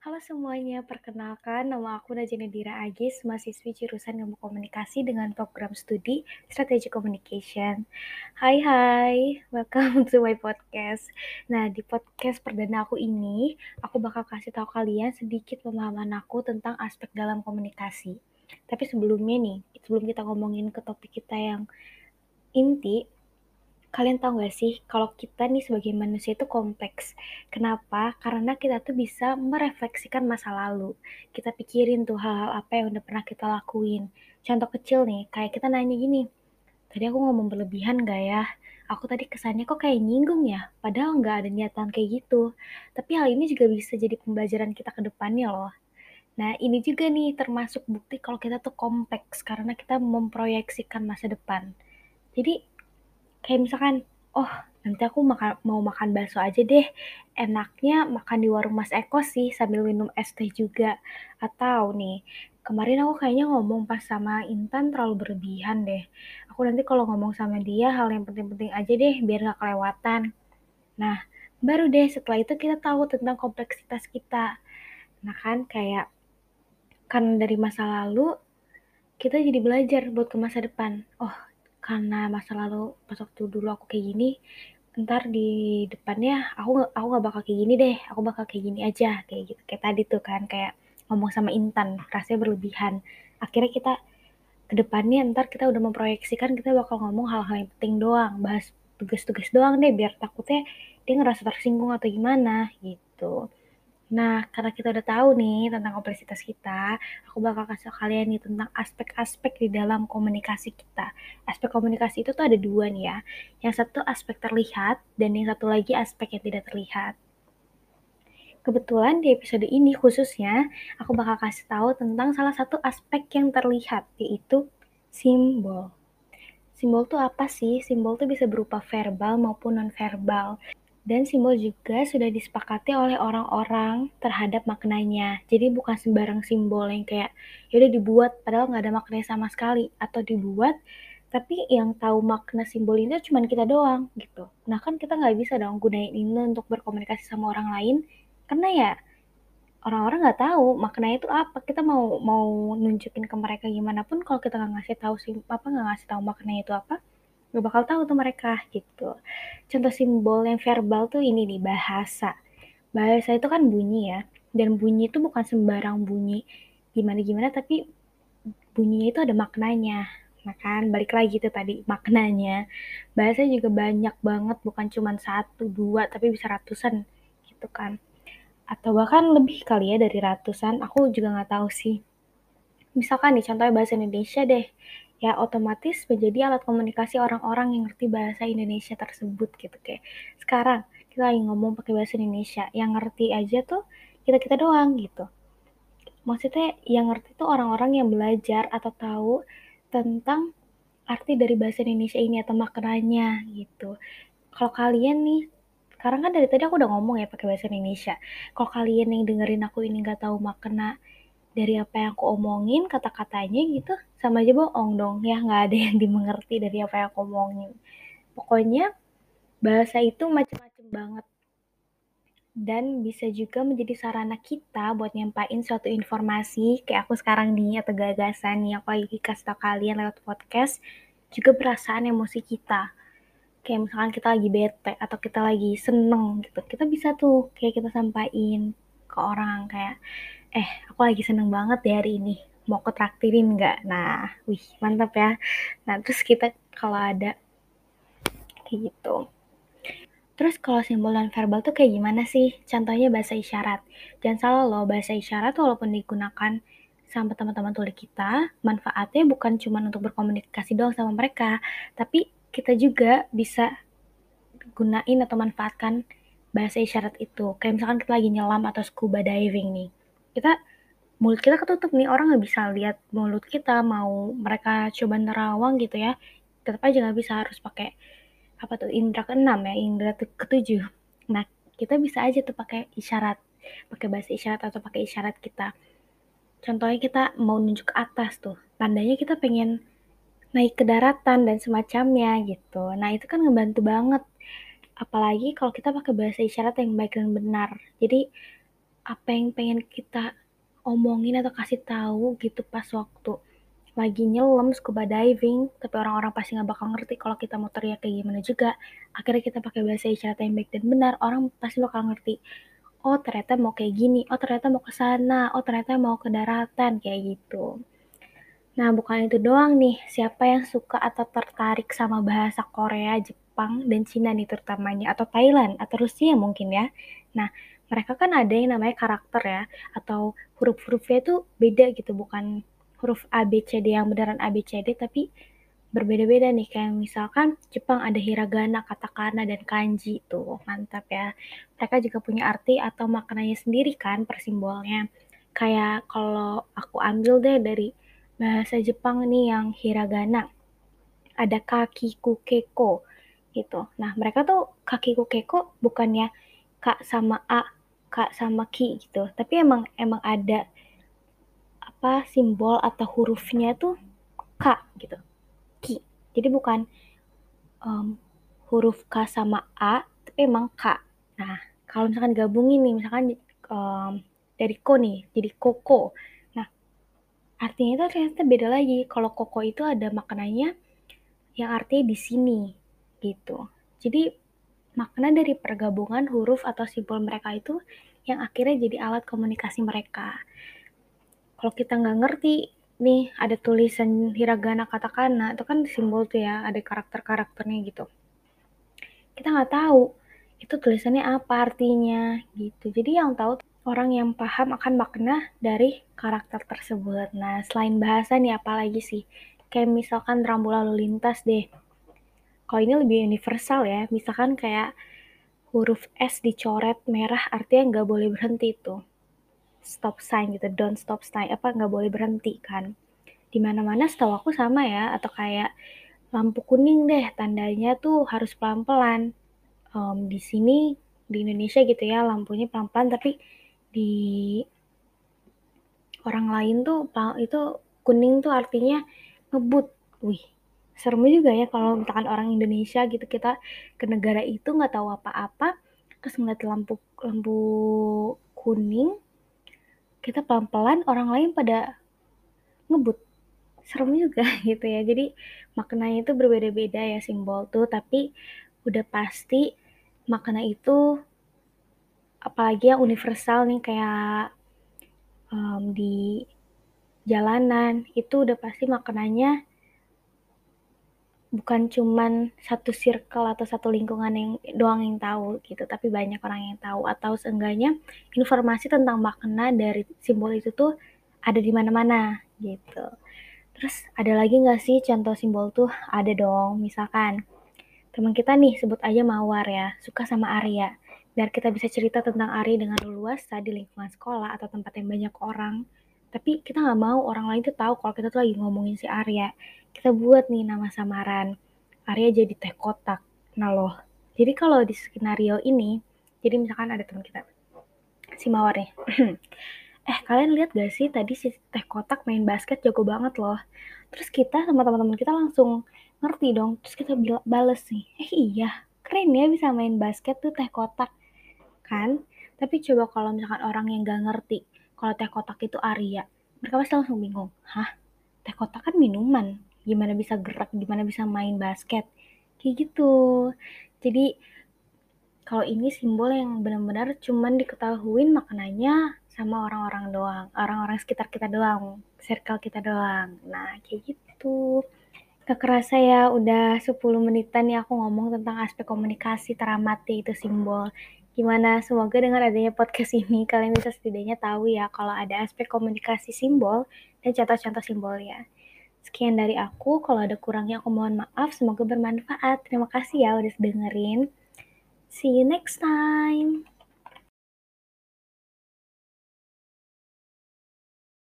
Halo semuanya, perkenalkan nama aku Najwa Dira Agis, mahasiswi jurusan Ilmu Komunikasi dengan program studi Strategi Communication. Hai hai, welcome to my podcast. Nah, di podcast perdana aku ini, aku bakal kasih tahu kalian sedikit pemahaman aku tentang aspek dalam komunikasi. Tapi sebelumnya nih, sebelum kita ngomongin ke topik kita yang inti, Kalian tahu gak sih, kalau kita nih sebagai manusia itu kompleks. Kenapa? Karena kita tuh bisa merefleksikan masa lalu. Kita pikirin tuh hal-hal apa yang udah pernah kita lakuin. Contoh kecil nih, kayak kita nanya gini, tadi aku ngomong berlebihan gak ya? Aku tadi kesannya kok kayak nyinggung ya, padahal nggak ada niatan kayak gitu. Tapi hal ini juga bisa jadi pembelajaran kita ke depannya loh. Nah, ini juga nih termasuk bukti kalau kita tuh kompleks karena kita memproyeksikan masa depan. Jadi kayak misalkan, oh nanti aku makan, mau makan bakso aja deh, enaknya makan di warung Mas Eko sih sambil minum es teh juga. Atau nih, kemarin aku kayaknya ngomong pas sama Intan terlalu berlebihan deh. Aku nanti kalau ngomong sama dia hal yang penting-penting aja deh biar gak kelewatan. Nah, baru deh setelah itu kita tahu tentang kompleksitas kita. Nah kan kayak karena dari masa lalu kita jadi belajar buat ke masa depan. Oh, karena masa lalu pas waktu dulu aku kayak gini ntar di depannya aku aku nggak bakal kayak gini deh aku bakal kayak gini aja kayak gitu kayak tadi tuh kan kayak ngomong sama Intan rasanya berlebihan. Akhirnya kita ke depannya ntar kita udah memproyeksikan kita bakal ngomong hal-hal yang penting doang bahas tugas-tugas doang deh biar takutnya dia ngerasa tersinggung atau gimana gitu Nah, karena kita udah tahu nih tentang kompleksitas kita, aku bakal kasih kalian nih tentang aspek-aspek di dalam komunikasi kita. Aspek komunikasi itu tuh ada dua nih ya. Yang satu aspek terlihat, dan yang satu lagi aspek yang tidak terlihat. Kebetulan di episode ini khususnya, aku bakal kasih tahu tentang salah satu aspek yang terlihat, yaitu simbol. Simbol tuh apa sih? Simbol tuh bisa berupa verbal maupun non-verbal dan simbol juga sudah disepakati oleh orang-orang terhadap maknanya. Jadi bukan sembarang simbol yang kayak yaudah dibuat padahal nggak ada maknanya sama sekali atau dibuat tapi yang tahu makna simbol ini cuma kita doang gitu. Nah kan kita nggak bisa dong gunain ini untuk berkomunikasi sama orang lain karena ya orang-orang nggak tahu maknanya itu apa. Kita mau mau nunjukin ke mereka gimana pun kalau kita nggak ngasih tahu sih apa nggak ngasih tahu maknanya itu apa, Gak bakal tahu tuh mereka gitu. Contoh simbol yang verbal tuh ini nih bahasa. Bahasa itu kan bunyi ya, dan bunyi itu bukan sembarang bunyi gimana-gimana tapi bunyinya itu ada maknanya. Nah balik lagi tuh tadi maknanya. Bahasa juga banyak banget, bukan cuma satu, dua, tapi bisa ratusan gitu kan. Atau bahkan lebih kali ya dari ratusan, aku juga nggak tahu sih. Misalkan nih, contohnya bahasa Indonesia deh ya otomatis menjadi alat komunikasi orang-orang yang ngerti bahasa Indonesia tersebut gitu kayak sekarang kita lagi ngomong pakai bahasa Indonesia yang ngerti aja tuh kita kita doang gitu. Maksudnya yang ngerti tuh orang-orang yang belajar atau tahu tentang arti dari bahasa Indonesia ini atau maknanya gitu. Kalau kalian nih sekarang kan dari tadi aku udah ngomong ya pakai bahasa Indonesia. Kalau kalian yang dengerin aku ini nggak tahu makna dari apa yang aku omongin kata-katanya gitu sama aja bohong dong. Ya nggak ada yang dimengerti dari apa yang aku omongin. Pokoknya bahasa itu macam-macam banget. Dan bisa juga menjadi sarana kita buat nyampain suatu informasi kayak aku sekarang nih atau gagasan nih aku lagi kasih tau kalian lewat podcast juga perasaan emosi kita. Kayak misalkan kita lagi bete atau kita lagi seneng gitu. Kita bisa tuh kayak kita sampaikan ke orang kayak eh aku lagi seneng banget ya hari ini mau ke traktirin nggak nah wih mantap ya nah terus kita kalau ada kayak gitu Terus kalau simbol non verbal tuh kayak gimana sih? Contohnya bahasa isyarat. Jangan salah loh, bahasa isyarat walaupun digunakan sama teman-teman tuli kita, manfaatnya bukan cuma untuk berkomunikasi doang sama mereka, tapi kita juga bisa gunain atau manfaatkan bahasa isyarat itu. Kayak misalkan kita lagi nyelam atau scuba diving nih kita mulut kita ketutup nih. Orang nggak bisa lihat mulut kita mau mereka coba nerawang gitu ya tetap aja nggak bisa. Harus pakai apa tuh indra keenam ya indra ketujuh. Nah kita bisa aja tuh pakai isyarat pakai bahasa isyarat atau pakai isyarat kita. Contohnya kita mau nunjuk ke atas tuh tandanya kita pengen naik ke daratan dan semacamnya gitu. Nah itu kan ngebantu banget. Apalagi kalau kita pakai bahasa isyarat yang baik dan benar. Jadi apa yang pengen kita omongin atau kasih tahu gitu pas waktu lagi nyelam scuba diving tapi orang-orang pasti nggak bakal ngerti kalau kita mau teriak kayak gimana juga. Akhirnya kita pakai bahasa isyarat yang baik dan benar orang pasti bakal ngerti oh ternyata mau kayak gini oh ternyata mau ke sana oh ternyata mau ke daratan kayak gitu. Nah bukan itu doang nih siapa yang suka atau tertarik sama bahasa Korea Jepang dan Cina nih terutamanya atau Thailand atau Rusia mungkin ya. Nah mereka kan ada yang namanya karakter ya atau huruf-hurufnya itu beda gitu bukan huruf A B C D yang beneran A B C D tapi berbeda-beda nih kayak misalkan Jepang ada hiragana, katakana dan kanji tuh mantap ya. Mereka juga punya arti atau maknanya sendiri kan per simbolnya. Kayak kalau aku ambil deh dari bahasa Jepang nih yang hiragana. Ada kaki kukeko gitu. Nah, mereka tuh kaki kukeko bukannya kak sama a, kak sama ki gitu. Tapi emang emang ada apa simbol atau hurufnya tuh K gitu. Ki. Jadi bukan um, huruf K sama A, tapi emang K. Nah, kalau misalkan gabungin nih, misalkan um, dari ko nih, jadi koko. Nah, artinya itu ternyata beda lagi. Kalau koko itu ada maknanya yang artinya di sini, gitu. Jadi, makna dari pergabungan huruf atau simbol mereka itu yang akhirnya jadi alat komunikasi mereka. Kalau kita nggak ngerti nih ada tulisan hiragana katakana itu kan simbol tuh ya ada karakter-karakternya gitu. Kita nggak tahu itu tulisannya apa artinya gitu. Jadi yang tahu orang yang paham akan makna dari karakter tersebut. Nah selain bahasa nih apalagi sih? Kayak misalkan rambu lalu lintas deh kalau ini lebih universal ya misalkan kayak huruf S dicoret merah artinya nggak boleh berhenti tuh. Stop sign gitu don't stop sign apa nggak boleh berhenti kan. Di mana mana setahu aku sama ya atau kayak lampu kuning deh tandanya tuh harus pelan pelan um, di sini di Indonesia gitu ya lampunya pelan pelan tapi di orang lain tuh itu kuning tuh artinya ngebut. Wih serem juga ya kalau misalkan orang Indonesia gitu kita ke negara itu nggak tahu apa-apa terus ngeliat lampu lampu kuning kita pelan-pelan orang lain pada ngebut. Serem juga gitu ya. Jadi maknanya itu berbeda-beda ya simbol tuh. Tapi udah pasti makna itu apalagi yang universal nih kayak um, di jalanan itu udah pasti maknanya bukan cuman satu circle atau satu lingkungan yang doang yang tahu gitu, tapi banyak orang yang tahu atau seenggaknya informasi tentang makna dari simbol itu tuh ada di mana-mana gitu. Terus ada lagi nggak sih contoh simbol tuh? Ada dong, misalkan teman kita nih sebut aja Mawar ya, suka sama Arya. Biar kita bisa cerita tentang Arya dengan luas di lingkungan sekolah atau tempat yang banyak orang. Tapi kita nggak mau orang lain tuh tahu kalau kita tuh lagi ngomongin si Arya kita buat nih nama samaran. Arya jadi teh kotak. Nah loh, jadi kalau di skenario ini, jadi misalkan ada teman kita, si Mawar nih. eh kalian lihat gak sih tadi si teh kotak main basket jago banget loh. Terus kita sama teman-teman kita langsung ngerti dong. Terus kita bales nih, eh iya keren ya bisa main basket tuh teh kotak. Kan? Tapi coba kalau misalkan orang yang gak ngerti kalau teh kotak itu Arya, mereka pasti langsung bingung. Hah? Teh kotak kan minuman gimana bisa gerak, gimana bisa main basket. Kayak gitu. Jadi kalau ini simbol yang benar-benar cuman diketahuin maknanya sama orang-orang doang, orang-orang sekitar kita doang, circle kita doang. Nah, kayak gitu. Gak kerasa ya, udah 10 menitan ya aku ngomong tentang aspek komunikasi teramati itu simbol. Gimana? Semoga dengan adanya podcast ini kalian bisa setidaknya tahu ya kalau ada aspek komunikasi simbol dan contoh-contoh simbolnya. Sekian dari aku, kalau ada kurangnya aku mohon maaf, semoga bermanfaat. Terima kasih ya udah dengerin. See you next time.